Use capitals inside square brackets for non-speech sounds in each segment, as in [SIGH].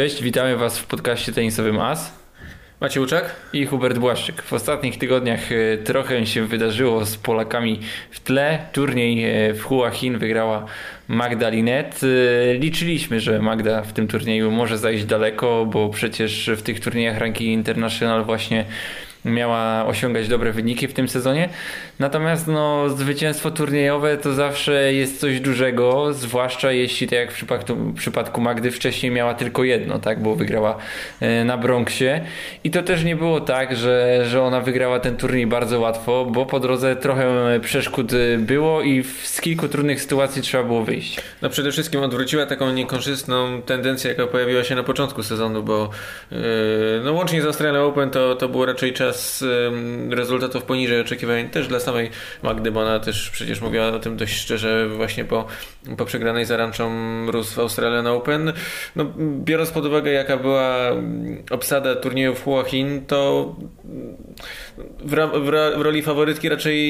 Cześć, witamy Was w podcaście tenisowym AS. Macie Łuczak i Hubert Błaszczyk. W ostatnich tygodniach e, trochę się wydarzyło z Polakami w tle. Turniej e, w Hua Hin wygrała Magda Linet. E, liczyliśmy, że Magda w tym turnieju może zajść daleko, bo przecież w tych turniejach ranking international właśnie miała osiągać dobre wyniki w tym sezonie. Natomiast no, zwycięstwo turniejowe to zawsze jest coś dużego, zwłaszcza jeśli tak jak w przypadku, w przypadku Magdy wcześniej miała tylko jedno, tak, bo wygrała e, na Bronxie. I to też nie było tak, że, że ona wygrała ten turniej bardzo łatwo, bo po drodze trochę przeszkód było i z kilku trudnych sytuacji trzeba było wyjść. No przede wszystkim odwróciła taką niekorzystną tendencję, jaka pojawiła się na początku sezonu, bo yy, no łącznie z Australian Open to, to był raczej czas yy, rezultatów poniżej oczekiwań też dla samej Magdy, bo ona też przecież mówiła o tym dość szczerze właśnie po, po przegranej z Aranczą Rus w Australian Open. No, biorąc pod uwagę jaka była obsada turnieju w Hua Hin, to w, w, w, roli faworytki raczej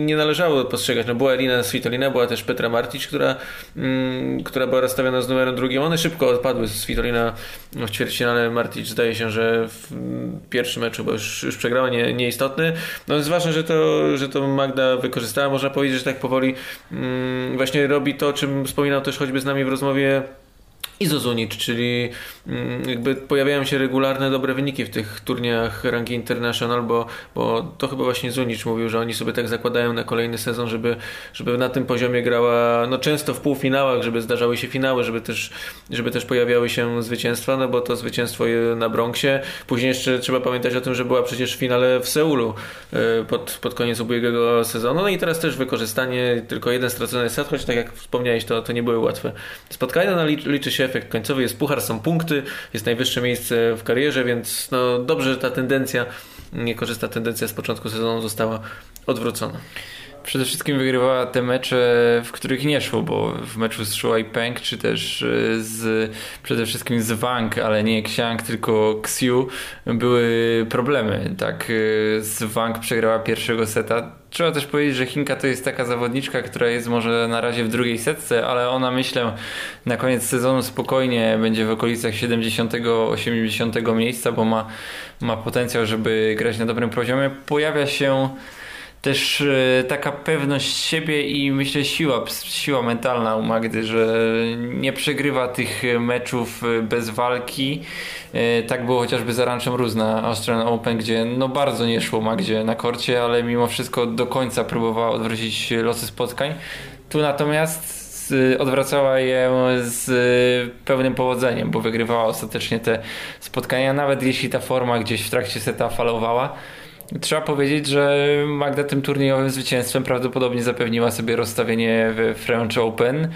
nie należało postrzegać. No, była Elina Svitolina, była też Petra Martic, która, mm, która była rozstawiona z numerem drugim. One szybko odpadły. Svitolina w ćwierćfinale Martic zdaje się, że w pierwszym meczu, bo już, już przegrała, nie, nieistotny. No jest ważne, że to, że to Magda wykorzystała. Można powiedzieć, że tak powoli mm, właśnie robi to, o czym wspominał też choćby z nami w rozmowie Izozunic, czyli mm, jakby pojawiają się regularne dobre wyniki w tych turniejach rangi international, bo, bo to chyba właśnie Zunic mówił, że oni sobie tak zakładają na kolejny sezon, żeby, żeby na tym poziomie grała no często w półfinałach, żeby zdarzały się finały, żeby też, żeby też pojawiały się zwycięstwa, no bo to zwycięstwo na Bronxie. Później jeszcze trzeba pamiętać o tym, że była przecież w finale w Seulu e, pod, pod koniec ubiegłego sezonu, no i teraz też wykorzystanie, tylko jeden stracony set, choć tak jak wspomniałeś, to, to nie były łatwe spotkania, no liczy się efekt końcowy, jest puchar, są punkty, jest najwyższe miejsce w karierze, więc no dobrze, że ta tendencja, niekorzystna tendencja z początku sezonu została odwrócona. Przede wszystkim wygrywała te mecze, w których nie szło, bo w meczu z Shuai Peng, czy też e, z, przede wszystkim z Wang, ale nie Xiang, tylko Xiu, były problemy. Tak, e, z Wang przegrała pierwszego seta. Trzeba też powiedzieć, że Chinka to jest taka zawodniczka, która jest może na razie w drugiej setce, ale ona myślę na koniec sezonu spokojnie będzie w okolicach 70-80 miejsca, bo ma, ma potencjał, żeby grać na dobrym poziomie. Pojawia się też e, taka pewność siebie i myślę siła, siła mentalna u Magdy, że nie przegrywa tych meczów e, bez walki. E, tak było chociażby za Ranczem Ruz na Australian Open, gdzie no bardzo nie szło Magdzie na korcie, ale mimo wszystko do końca próbowała odwrócić losy spotkań. Tu natomiast odwracała je z pełnym powodzeniem, bo wygrywała ostatecznie te spotkania, nawet jeśli ta forma gdzieś w trakcie seta falowała Trzeba powiedzieć, że Magda tym turniejowym zwycięstwem prawdopodobnie zapewniła sobie rozstawienie w French Open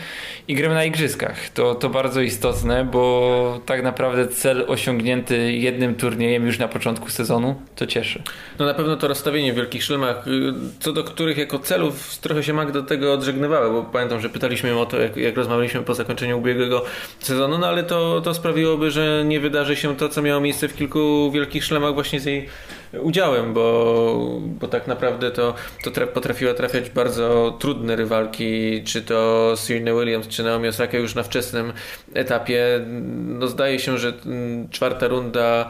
i grę na igrzyskach. To, to bardzo istotne, bo tak naprawdę cel osiągnięty jednym turniejem już na początku sezonu to cieszy. No na pewno to rozstawienie w Wielkich Szlemach, y, co do których jako celów trochę się Magda tego odżegnywała, bo pamiętam, że pytaliśmy ją o to, jak, jak rozmawialiśmy po zakończeniu ubiegłego sezonu, no ale to, to sprawiłoby, że nie wydarzy się to, co miało miejsce w kilku Wielkich Szlemach właśnie z jej udziałem, bo, bo tak naprawdę to, to potrafiła trafiać bardzo trudne rywalki, czy to Serena Williams, czy Naomi Osaka już na wczesnym etapie. No zdaje się, że mm, czwarta runda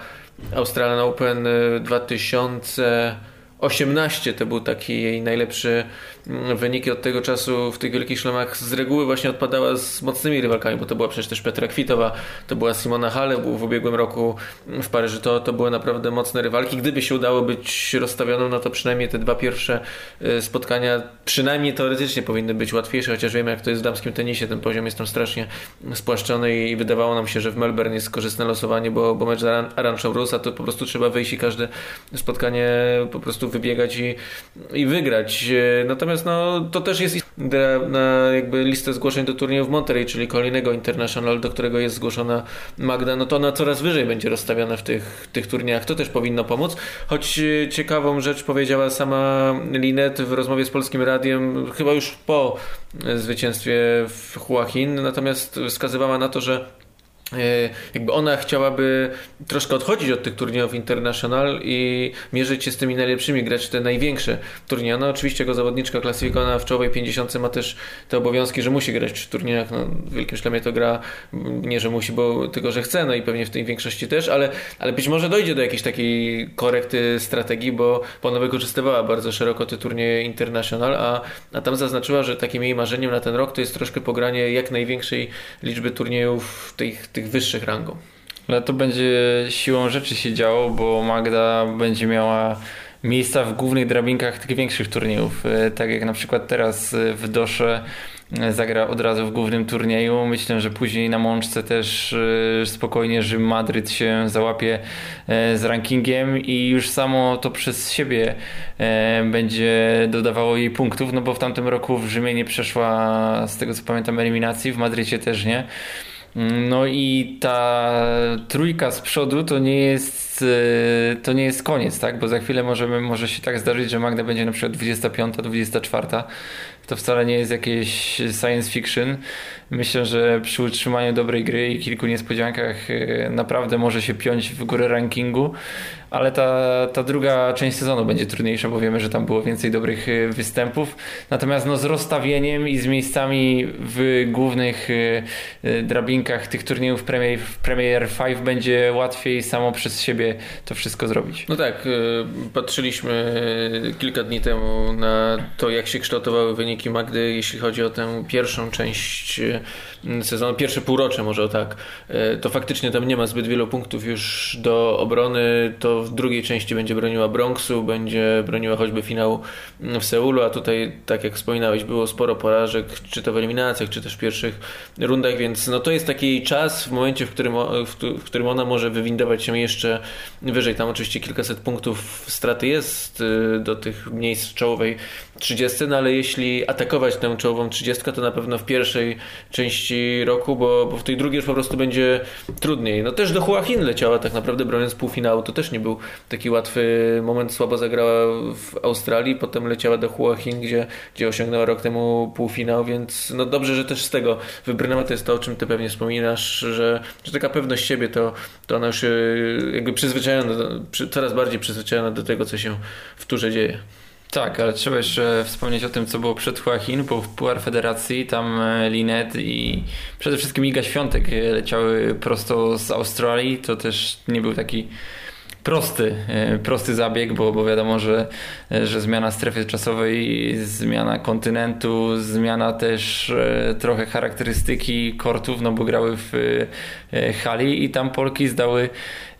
Australian Open 2018 to był taki jej najlepszy wyniki od tego czasu w tych wielkich szlamach z reguły właśnie odpadała z mocnymi rywalkami, bo to była przecież też Petra Kwitowa, to była Simona Halep w ubiegłym roku w Paryżu, to, to były naprawdę mocne rywalki. Gdyby się udało być rozstawioną, no to przynajmniej te dwa pierwsze y, spotkania przynajmniej teoretycznie powinny być łatwiejsze, chociaż wiemy jak to jest w damskim tenisie, ten poziom jest tam strasznie spłaszczony i wydawało nam się, że w Melbourne jest korzystne losowanie, bo, bo mecz z Aranczą Rusa to po prostu trzeba wyjść i każde spotkanie po prostu wybiegać i, i wygrać. Y, natomiast no, to też jest na jakby listę zgłoszeń do turnieju w Monterey, czyli kolejnego International, do którego jest zgłoszona Magda, no to ona coraz wyżej będzie rozstawiana w tych, tych turniejach. To też powinno pomóc. Choć e, ciekawą rzecz powiedziała sama Linet w rozmowie z Polskim Radiem, chyba już po zwycięstwie w Huachin, natomiast wskazywała na to, że E, jakby ona chciałaby troszkę odchodzić od tych turniejów international i mierzyć się z tymi najlepszymi, grać te największe turnieje. Ona oczywiście jako zawodniczka klasyfikowana w czołowej 50 ma też te obowiązki, że musi grać w turniejach. No, w Wielkim Szlemie to gra nie, że musi, bo tylko, że chce, no i pewnie w tej większości też, ale, ale być może dojdzie do jakiejś takiej korekty strategii, bo ona wykorzystywała bardzo szeroko te turnieje international, a, a tam zaznaczyła, że takim jej marzeniem na ten rok to jest troszkę pogranie jak największej liczby turniejów tych tych wyższych rangą. Ale to będzie siłą rzeczy się działo, bo Magda będzie miała miejsca w głównych drabinkach tych większych turniejów. E, tak jak na przykład teraz e, w Dosze e, zagra od razu w głównym turnieju. Myślę, że później na Mączce też spokojnie Rzym Madryt się załapie z rankingiem i już samo to przez siebie będzie dodawało jej punktów, no bo w tamtym roku w Rzymie nie przeszła z tego co pamiętam eliminacji, w Madrycie też nie. No i ta trójka z przodu to nie jest e, to nie jest koniec, tak? Bo za chwilę możemy, może się tak zdarzyć, że Magda będzie na przykład 25, 24. To wcale nie jest jakieś science fiction. Myślę, że przy utrzymaniu dobrej gry i kilku niespodziankach e, naprawdę może się piąć w górę rankingu ale ta, ta druga część sezonu będzie trudniejsza, bo wiemy, że tam było więcej dobrych y, występów. Natomiast no, z rozstawieniem i z miejscami w głównych y, y, drabinkach tych turniejów Premier, Premier 5 będzie łatwiej samo przez siebie to wszystko zrobić. No tak, patrzyliśmy kilka dni temu na to, jak się kształtowały wyniki Magdy, jeśli chodzi o tę pierwszą część sezonu, pierwsze półrocze może o tak. To faktycznie tam nie ma zbyt wielu punktów już do obrony, to w drugiej części będzie broniła Bronxu, będzie broniła choćby finału w Seulu, a tutaj, tak jak wspominałeś, było sporo porażek, czy to w eliminacjach, czy też w pierwszych rundach, więc no to jest taki czas w momencie, w którym, w którym ona może wywindować się jeszcze wyżej. Tam oczywiście kilkaset punktów straty jest y, do tych miejsc w czołowej 30, no ale jeśli atakować tę czołową 30, to na pewno w pierwszej części roku, bo, bo w tej drugiej już po prostu będzie trudniej. No też do Huachin leciała tak naprawdę broniąc półfinału, to też nie był taki łatwy moment, słabo zagrała w Australii, potem leciała do Huachin, gdzie, gdzie osiągnęła rok temu półfinał, więc no dobrze, że też z tego wybrnęła, to jest to, o czym ty pewnie wspominasz, że, że taka pewność siebie, to, to ona już jakby przyzwyczajona, coraz bardziej przyzwyczajona do tego, co się w turze dzieje. Tak, ale trzeba jeszcze wspomnieć o tym, co było przed Joachim, bo w Puar Federacji tam e, Linet i przede wszystkim Iga Świątek leciały prosto z Australii. To też nie był taki prosty, e, prosty zabieg, bo, bo wiadomo, że, że zmiana strefy czasowej, zmiana kontynentu, zmiana też e, trochę charakterystyki kortów, no bo grały w hali i tam Polki zdały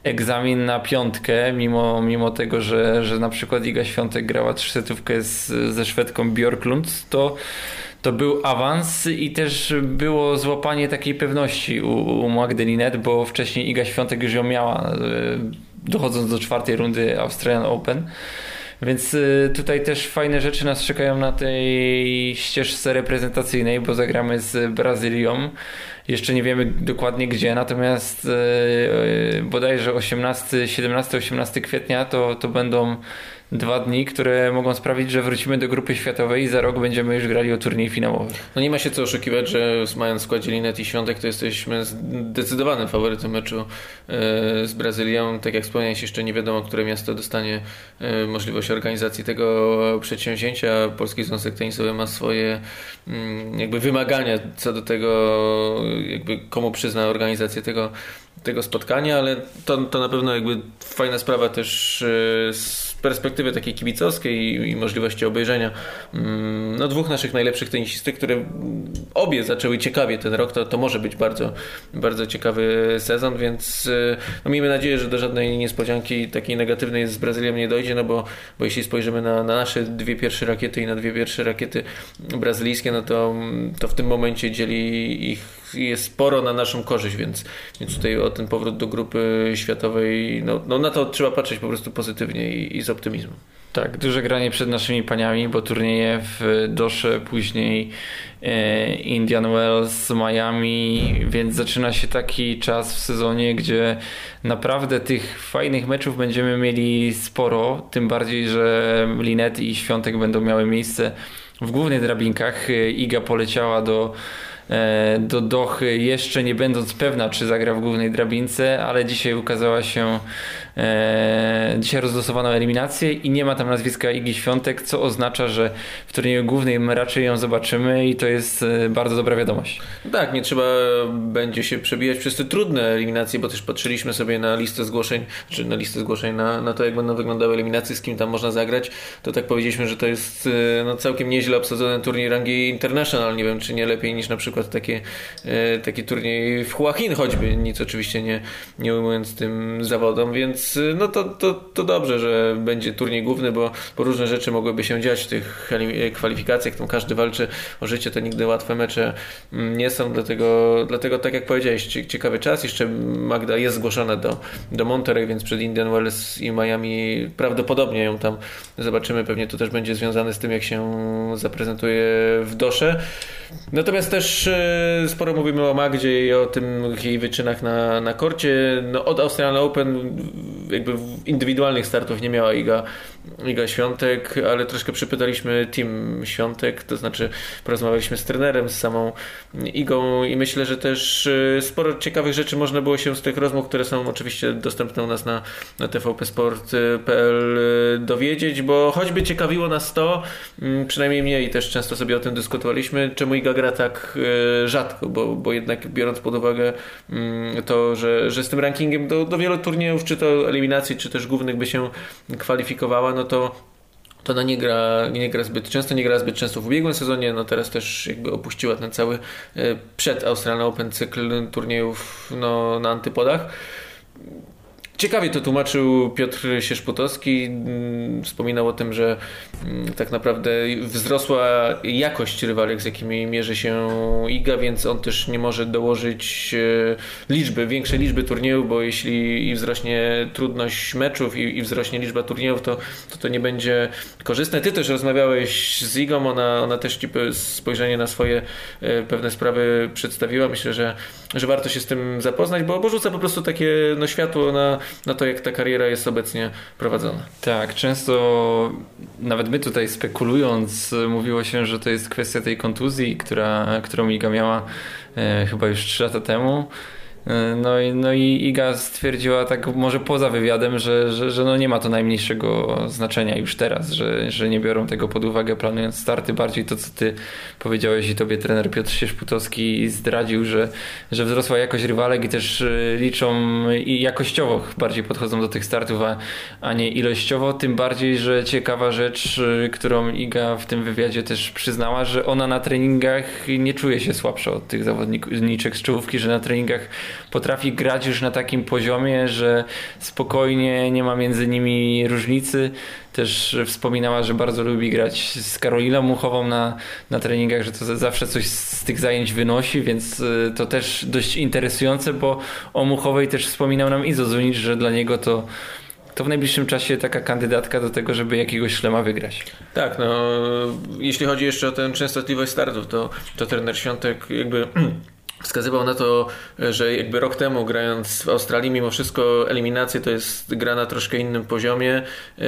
egzamin na piątkę, mimo, mimo tego, że, że na przykład Iga Świątek grała trzysetówkę z, ze Szwedką Björklund, to to był awans i też było złapanie takiej pewności u, u Magdalinet, bo wcześniej Iga Świątek już ją miała, e, dochodząc do czwartej rundy Australian Open. Więc e, tutaj też fajne rzeczy nas czekają na tej ścieżce reprezentacyjnej, bo zagramy z Brazylią. Jeszcze nie wiemy dokładnie gdzie, natomiast e, e, bodajże 18, 17-18 kwietnia to, to będą dwa dni, które mogą sprawić, że wrócimy do grupy światowej i za rok będziemy już grali o turniej finałowy. No nie ma się co oszukiwać, że mając w składzie Linet i Świątek, to jesteśmy zdecydowanym faworytem meczu e, z Brazylią. Tak jak wspomniałeś, jeszcze nie wiadomo, które miasto dostanie e, możliwość organizacji tego przedsięwzięcia. Polski Związek Tenisowy ma swoje mm, jakby wymagania co do tego, jakby komu przyzna organizację tego, tego spotkania, ale to, to na pewno jakby fajna sprawa też e, z perspektywy takiej kibicowskiej i, możliwości obejrzenia mm, no, dwóch naszych najlepszych tenisistek, które obie zaczęły ciekawie ten rok, to, to może być bardzo, bardzo ciekawy sezon, więc e, no, miejmy nadzieję, że do żadnej niespodzianki takiej negatywnej z Brazylią nie dojdzie, no bo, bo jeśli spojrzymy na, na nasze dwie pierwsze rakiety i na dwie pierwsze rakiety brazylijskie, no to, to w tym momencie dzieli ich jest sporo na naszą korzyść, więc, więc tutaj o ten powrót do grupy światowej, no, no na to trzeba patrzeć po prostu pozytywnie i, i z optymizmem. Tak, duże granie przed naszymi paniami, bo turnieje w Dosze, później e, Indian Wells, Miami, więc zaczyna się taki czas w sezonie, gdzie naprawdę tych fajnych meczów będziemy mieli sporo, tym bardziej, że Linet i Świątek będą miały miejsce w głównych drabinkach. Iga poleciała do e, do Dochy, jeszcze nie będąc pewna, czy zagra w głównej drabince, ale dzisiaj ukazała się e, dzisiaj rozdosowano eliminację i nie ma tam nazwiska Igi Świątek, co oznacza, że w turnieju głównym raczej ją zobaczymy i to jest e, bardzo dobra wiadomość. Tak, nie trzeba będzie się przebijać przez te trudne eliminacje, bo też patrzyliśmy sobie na listę zgłoszeń, czy na listę zgłoszeń, na, na to jak będą wyglądały eliminacje, z kim tam można zagrać, to tak powiedzieliśmy, że to jest e, no, całkiem nieźle obsadzony turniej rangi international, nie wiem czy nie lepiej niż na przykład takie, e, taki turniej w Huachin choćby, nic oczywiście nie, nie ujmując tym zawodom, więc no to, to, to dobrze, że będzie turniej główny, bo, bo różne rzeczy mogłyby się dziać w tych kwalifikacjach, tam każdy walczy o życie, to nigdy łatwe mecze mm, nie są, dlatego, dlatego tak jak powiedziałeś, ciekawy czas, jeszcze Magda jest zgłoszona do, do Monterey, więc przed Indian Wells i Miami prawdopodobnie ją tam zobaczymy, pewnie to też będzie związane z tym, jak się zaprezentuje w Dosze. Natomiast też e, sporo mówimy o Magdzie i o tym jej wyczynach na, na korcie. No, od Australian Open jakby indywidualnych startów nie miała Iga, Iga Świątek, ale troszkę przypytaliśmy team Świątek, to znaczy porozmawialiśmy z trenerem, z samą Igą i myślę, że też e, sporo ciekawych rzeczy można było się z tych rozmów, które są oczywiście dostępne u nas na, na tvpsport.pl e, dowiedzieć, bo choćby ciekawiło nas to, przynajmniej mnie i też często sobie o tym dyskutowaliśmy, czemu Iga gra tak e, rzadko, bo, bo jednak biorąc pod uwagę mm, to, że, że z tym rankingiem do, do wielu turniejów, czy to eliminacji, czy też głównych by się kwalifikowała, no to to ona nie gra, nie gra zbyt często, nie gra zbyt często w ubiegłym sezonie, no teraz też jakby opuściła ten cały e, przed Australian Open cykl turniejów no, na antypodach. Ciekawie to tłumaczył Piotr Sierzputowski. Mm, wspominał o tym, że mm, tak naprawdę wzrosła jakość rywalek, z jakimi mierzy się IGA, więc on też nie może dołożyć e, liczby, większej liczby turniejów, bo jeśli wzrośnie trudność meczów i, wzrośnie liczba turniejów, to, to to nie będzie korzystne. Ty też rozmawiałeś z IGą, ona, ona też ci spojrzenie na swoje e, pewne sprawy przedstawiła. Myślę, że, że warto się z tym zapoznać, bo, bo rzuca po prostu takie no, światło na na to, jak ta kariera jest obecnie prowadzona. Tak, często nawet my tutaj spekulując, mówiło się, że to jest kwestia tej kontuzji, która, którą Iga miała e, chyba już 3 lata temu. No i, no i Iga stwierdziła tak może poza wywiadem, że, że, że no nie ma to najmniejszego znaczenia już teraz, że, że nie biorą tego pod uwagę planując starty. Bardziej to, co ty powiedziałeś i tobie trener Piotr Sierzputowski zdradził, że, że wzrosła jakość rywalek i też y, liczą i jakościowo bardziej podchodzą do tych startów, a, a nie ilościowo. Tym bardziej, że ciekawa rzecz, y, którą Iga w tym wywiadzie też przyznała, że ona na treningach nie czuje się słabsza od tych zawodniczek z czołówki, że na treningach potrafi grać już na takim poziomie, że spokojnie nie ma między nimi różnicy. Też wspominała, że bardzo lubi grać z Karoliną Muchową na, na treningach, że to zawsze coś z tych zajęć wynosi, więc y, to też dość interesujące, bo o Muchowej też wspominał nam Izo Zunic, że dla niego to to w najbliższym czasie taka kandydatka do tego, żeby jakiegoś szlema wygrać. Tak, no jeśli chodzi jeszcze o tę częstotliwość startów, to, to trener Świątek jakby [CLEARS THROAT] wskazywał na to, że jakby rok temu grając w Australii, mimo wszystko eliminacje to jest gra na troszkę innym poziomie, e,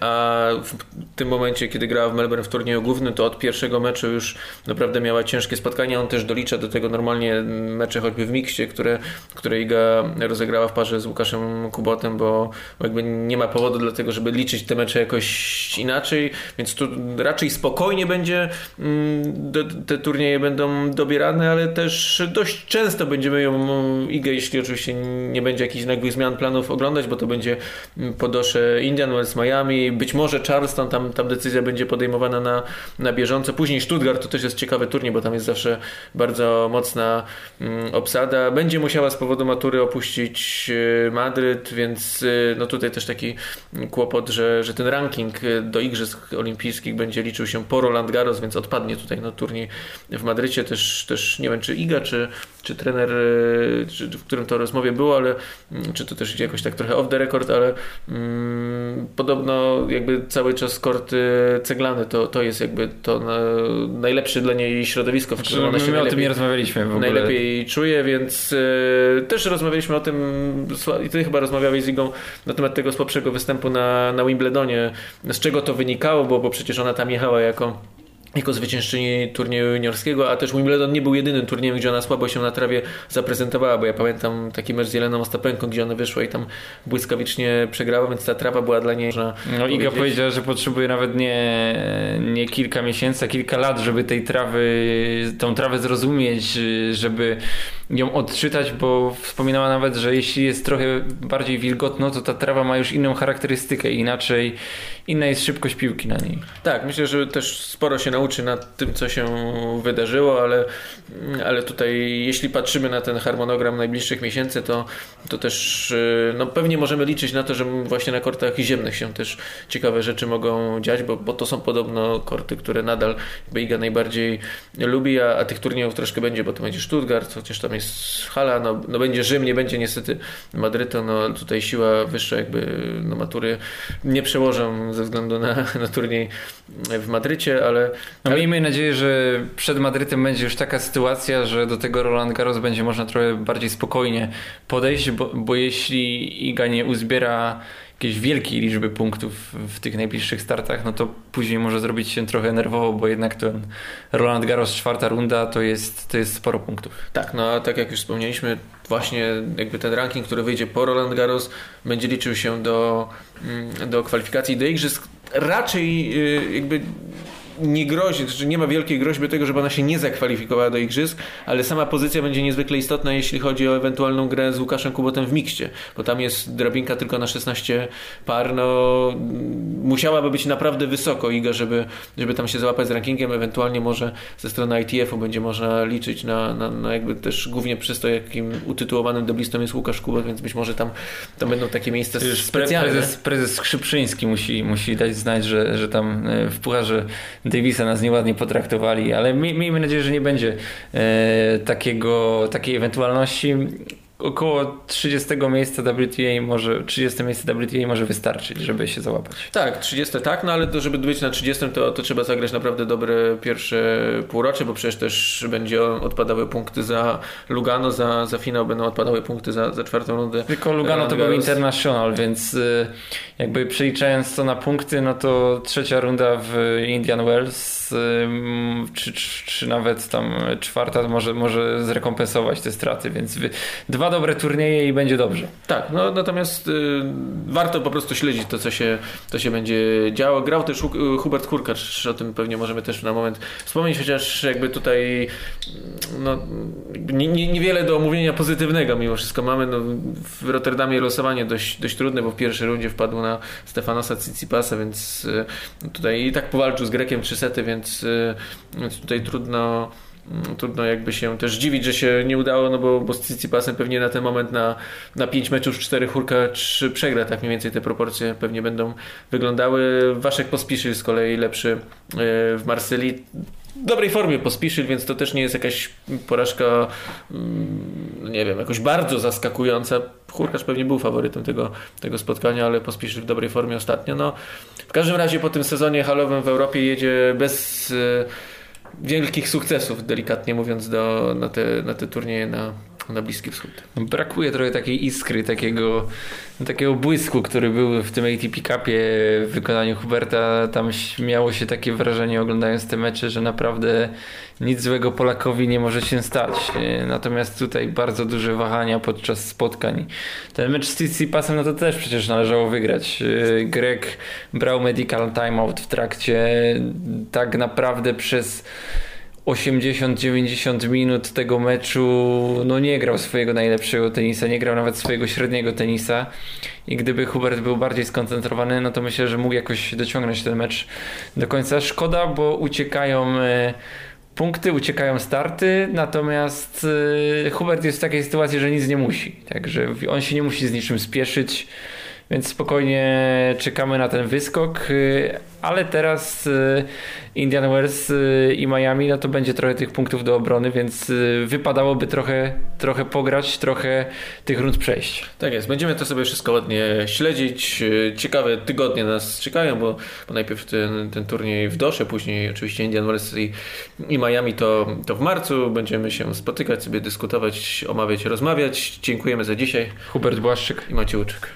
a w tym momencie, kiedy grała w Melbourne w turnieju głównym, to od pierwszego meczu już naprawdę miała ciężkie spotkania. On też dolicza do tego normalnie mecze choćby w mikście, które, które Iga rozegrała w parze z Łukaszem Kubotem, bo jakby nie ma powodu do tego, żeby liczyć te mecze jakoś inaczej, więc tu raczej spokojnie będzie mm, te turnieje będą dobierane, ale też dość często będziemy ją IGę, jeśli oczywiście nie będzie jakichś nagłych zmian planów oglądać, bo to będzie podosze Indian Wells, Miami, być może Charleston, tam, tam decyzja będzie podejmowana na, na bieżąco. Później Stuttgart to też jest ciekawy turniej, bo tam jest zawsze bardzo mocna mm, obsada. Będzie musiała z powodu matury opuścić e, Madryt, więc e, no tutaj też taki kłopot, że, że ten ranking e, do Igrzysk Olimpijskich będzie liczył się po Roland Garros, więc odpadnie tutaj na turniej w Madrycie. Też, też nie wiem, czy Iga czy, czy trener, e, czy, w którym to rozmowie było, ale mm, czy to też jakoś tak trochę off the record, ale mm, podobno jakby cały czas korty ceglane to, to jest jakby to na, najlepsze dla niej środowisko, w którym ona się my o tym nie rozmawialiśmy w ogóle. najlepiej czuje, więc e, też rozmawialiśmy o tym i ty chyba rozmawiałeś z Igą na temat tego słabszego występu na, na Wimbledonie, z czego to wynikało, bo, bo przecież ona tam jechała jako jako zwyciężczyni turnieju juniorskiego, a też Wimbledon nie był jedynym turniejem, gdzie ona słabo się na trawie zaprezentowała, bo ja pamiętam taki mecz z Jeleną Ostapenką, gdzie ona wyszła i tam błyskawicznie przegrała, więc ta trawa była dla niej... No Iga powiedziała, że potrzebuje nawet nie, nie kilka miesięcy, a kilka lat, żeby tej trawy, tą trawę zrozumieć, żeby ją odczytać, bo wspominała nawet, że jeśli jest trochę bardziej wilgotno, to ta trawa ma już inną charakterystykę, inaczej, inna jest szybkość piłki na niej. Tak, myślę, że też sporo się nauczy nad tym, co się wydarzyło, ale, ale tutaj jeśli patrzymy na ten harmonogram najbliższych miesięcy, to, to też no, pewnie możemy liczyć na to, że właśnie na kortach ziemnych się też ciekawe rzeczy mogą dziać, bo, bo to są podobno korty, które nadal Beiga najbardziej lubi, a, a tych turniejów troszkę będzie, bo to będzie Stuttgart, chociaż tam jest hala, no, no będzie Rzym, nie będzie niestety Madrytu, no tutaj siła wyższa jakby no, matury nie przełożą ze względu na, na turniej w Madrycie, ale... No, miejmy nadzieję, że przed Madrytem będzie już taka sytuacja, że do tego Roland Garros będzie można trochę bardziej spokojnie podejść, bo, bo jeśli Iga nie uzbiera jakiejś wielkiej liczby punktów w tych najbliższych startach, no to później może zrobić się trochę nerwowo, bo jednak ten Roland Garros czwarta runda to jest, to jest sporo punktów. Tak, no a tak jak już wspomnieliśmy, właśnie jakby ten ranking, który wyjdzie po Roland Garros będzie liczył się do, mm, do kwalifikacji do igrzysk. Raczej y, jakby nie grozi, znaczy nie ma wielkiej groźby tego, żeby ona się nie zakwalifikowała do igrzysk, ale sama pozycja będzie niezwykle istotna, jeśli chodzi o ewentualną grę z Łukaszem Kubotem w mikście, bo tam jest drabinka tylko na 16 par, no musiałaby być naprawdę wysoko Iga, żeby, żeby tam się załapać z rankingiem, ewentualnie może ze strony ITF-u będzie można liczyć na, na, na jakby też głównie przez to, jakim utytułowanym deblistą jest Łukasz Kubot, więc być może tam, tam będą takie miejsca specjalne. Prezes, prezes Skrzypszyński musi, musi dać znać, że, że tam e, w Pucharze Davisa nas nieładnie potraktowali, ale miejmy nadzieję, że nie będzie e, takiego, takiej ewentualności około 30 miejsca WTA może 30 miejsce WTA może wystarczyć, żeby się załapać. Tak, 30 tak, no ale to, żeby być na 30 to, to trzeba zagrać naprawdę dobre pierwsze półrocze, bo przecież też będzie odpadały punkty za Lugano, za, za finał będą odpadały punkty za, za czwartą rundę. Tylko Lugano to był international, więc y, jakby przeliczając to na punkty, no to trzecia runda w Indian Wells y, czy, czy, nawet tam czwarta może, może zrekompensować te straty, więc dwa dobre turnieje i będzie dobrze. Tak, no natomiast y, warto po prostu śledzić to, co się, to się będzie działo. Grał też Hubert Kurkacz, o tym pewnie możemy też na moment wspomnieć, chociaż jakby tutaj no, nie, niewiele do omówienia pozytywnego mimo wszystko mamy. No, w Rotterdamie losowanie dość, dość trudne, bo w pierwszej rundzie wpadł na Stefanosa Tsitsipasa, więc y, tutaj i tak powalczył z Grekiem trzy sety, więc, y, więc tutaj trudno Mm, trudno jakby się też dziwić, że się nie udało, no bo, bo z Cicipasem pewnie na ten moment na, na 5 meczów 4 Hurka 3 przegra, tak mniej więcej te proporcje pewnie będą wyglądały. Waszek Pospiszy z kolei lepszy e, w Marsylii. Dobrej formie Pospiszy, więc to też nie jest jakaś porażka mm, nie wiem, jakoś bardzo zaskakująca. Hurkacz pewnie był faworytem tego, tego spotkania, ale Pospiszy w dobrej formie ostatnio. No, w każdym razie po tym sezonie halowym w Europie jedzie bez e, wielkich sukcesów, delikatnie mówiąc, do, na, te, na te turnieje na, na Bliski Wschód. Brakuje trochę takiej iskry, takiego, takiego błysku, który był w tym ATP Cupie w wykonaniu Huberta. Tam miało się takie wrażenie oglądając te mecze, że naprawdę nic złego Polakowi nie może się stać. Natomiast tutaj bardzo duże wahania podczas spotkań. Ten mecz z Tsitsipasem no to też przecież należało wygrać. Grek brał medical timeout w trakcie tak naprawdę przez 80-90 minut tego meczu no nie grał swojego najlepszego tenisa, nie grał nawet swojego średniego tenisa. I gdyby Hubert był bardziej skoncentrowany, no to myślę, że mógł jakoś dociągnąć ten mecz do końca. Szkoda, bo uciekają e, punkty, uciekają starty, natomiast e, Hubert jest w takiej sytuacji, że nic nie musi, także on się nie musi z niczym spieszyć więc spokojnie czekamy na ten wyskok, y, ale teraz y, Indian Wells y, i Miami, no to będzie trochę tych punktów do obrony, więc wypadałoby trochę, trochę pograć, trochę tych rund przejść. Tak jest, będziemy to sobie wszystko ładnie śledzić. Ciekawe tygodnie nas czekają, bo, bo najpierw ten, ten turniej w Dosze, później oczywiście Indian Wells i, i Miami to, to w marcu. Będziemy się spotykać, sobie dyskutować, omawiać, rozmawiać. Dziękujemy za dzisiaj. Hubert Błaszczyk i Maciej Łuczyk.